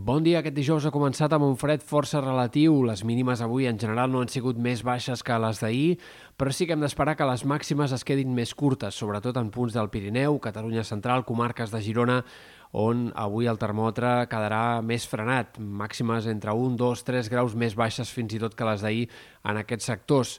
Bon dia. Aquest dijous ha començat amb un fred força relatiu. Les mínimes avui en general no han sigut més baixes que les d'ahir, però sí que hem d'esperar que les màximes es quedin més curtes, sobretot en punts del Pirineu, Catalunya Central, comarques de Girona, on avui el termòmetre quedarà més frenat, màximes entre 1, 2, 3 graus més baixes fins i tot que les d'ahir en aquests sectors.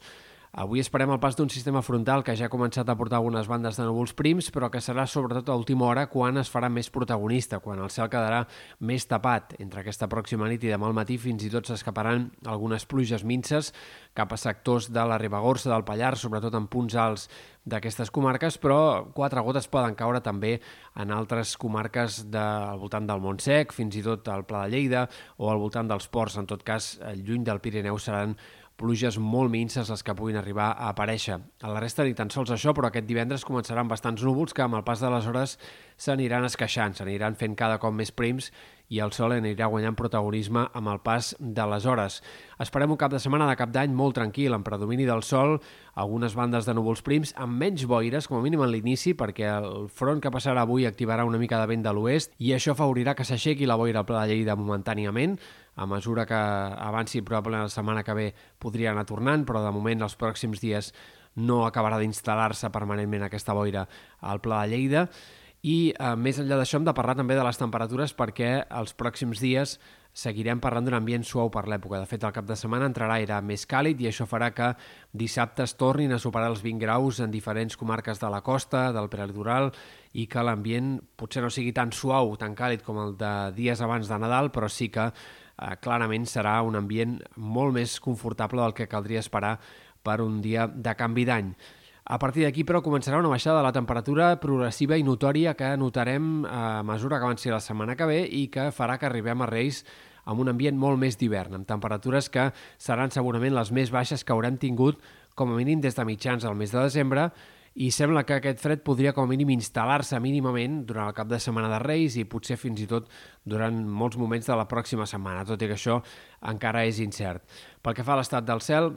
Avui esperem el pas d'un sistema frontal que ja ha començat a portar algunes bandes de núvols prims, però que serà sobretot a última hora quan es farà més protagonista, quan el cel quedarà més tapat. Entre aquesta pròxima nit i demà al matí fins i tot s'escaparan algunes pluges minces cap a sectors de la Ribagorça del Pallars, sobretot en punts alts d'aquestes comarques, però quatre gotes poden caure també en altres comarques de, al voltant del Montsec, fins i tot al Pla de Lleida o al voltant dels ports. En tot cas, lluny del Pirineu seran pluges molt minces les que puguin arribar a aparèixer. A la resta ni tan sols això, però aquest divendres començaran bastants núvols que amb el pas de les hores s'aniran esqueixant, s'aniran fent cada cop més prims i el sol anirà guanyant protagonisme amb el pas de les hores. Esperem un cap de setmana de cap d'any molt tranquil, amb predomini del sol, algunes bandes de núvols prims, amb menys boires, com a mínim en l'inici, perquè el front que passarà avui activarà una mica de vent de l'oest i això favorirà que s'aixequi la boira al Pla de Lleida momentàniament, a mesura que avanci probablement la setmana que ve podria anar tornant, però de moment els pròxims dies no acabarà d'instal·lar-se permanentment aquesta boira al Pla de Lleida i eh, més enllà d'això hem de parlar també de les temperatures perquè els pròxims dies seguirem parlant d'un ambient suau per l'època. De fet, el cap de setmana entrarà aire més càlid i això farà que dissabte es tornin a superar els 20 graus en diferents comarques de la costa, del prelitoral, i que l'ambient potser no sigui tan suau, tan càlid com el de dies abans de Nadal, però sí que eh, clarament serà un ambient molt més confortable del que caldria esperar per un dia de canvi d'any. A partir d'aquí, però, començarà una baixada de la temperatura progressiva i notòria que notarem a mesura que avanci la setmana que ve i que farà que arribem a Reis amb un ambient molt més d'hivern, amb temperatures que seran segurament les més baixes que haurem tingut com a mínim des de mitjans del mes de desembre i sembla que aquest fred podria com a mínim instal·lar-se mínimament durant el cap de setmana de Reis i potser fins i tot durant molts moments de la pròxima setmana, tot i que això encara és incert. Pel que fa a l'estat del cel,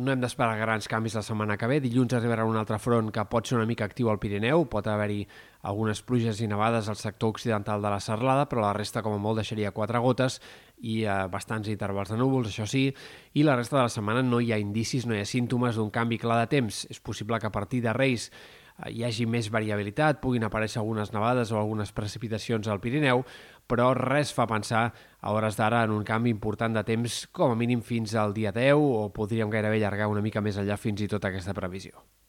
no hem d'esperar grans canvis la setmana que ve. Dilluns arribarà un altre front que pot ser una mica actiu al Pirineu, pot haver-hi algunes pluges i nevades al sector occidental de la Serlada, però la resta com a molt deixaria quatre gotes i eh, bastants intervals de núvols, això sí, i la resta de la setmana no hi ha indicis, no hi ha símptomes d'un canvi clar de temps. És possible que a partir de Reis Eh, hi hagi més variabilitat, puguin aparèixer algunes nevades o algunes precipitacions al Pirineu, però res fa pensar a hores d'ara en un canvi important de temps com a mínim fins al dia 10 o podríem gairebé allargar una mica més enllà fins i tot aquesta previsió.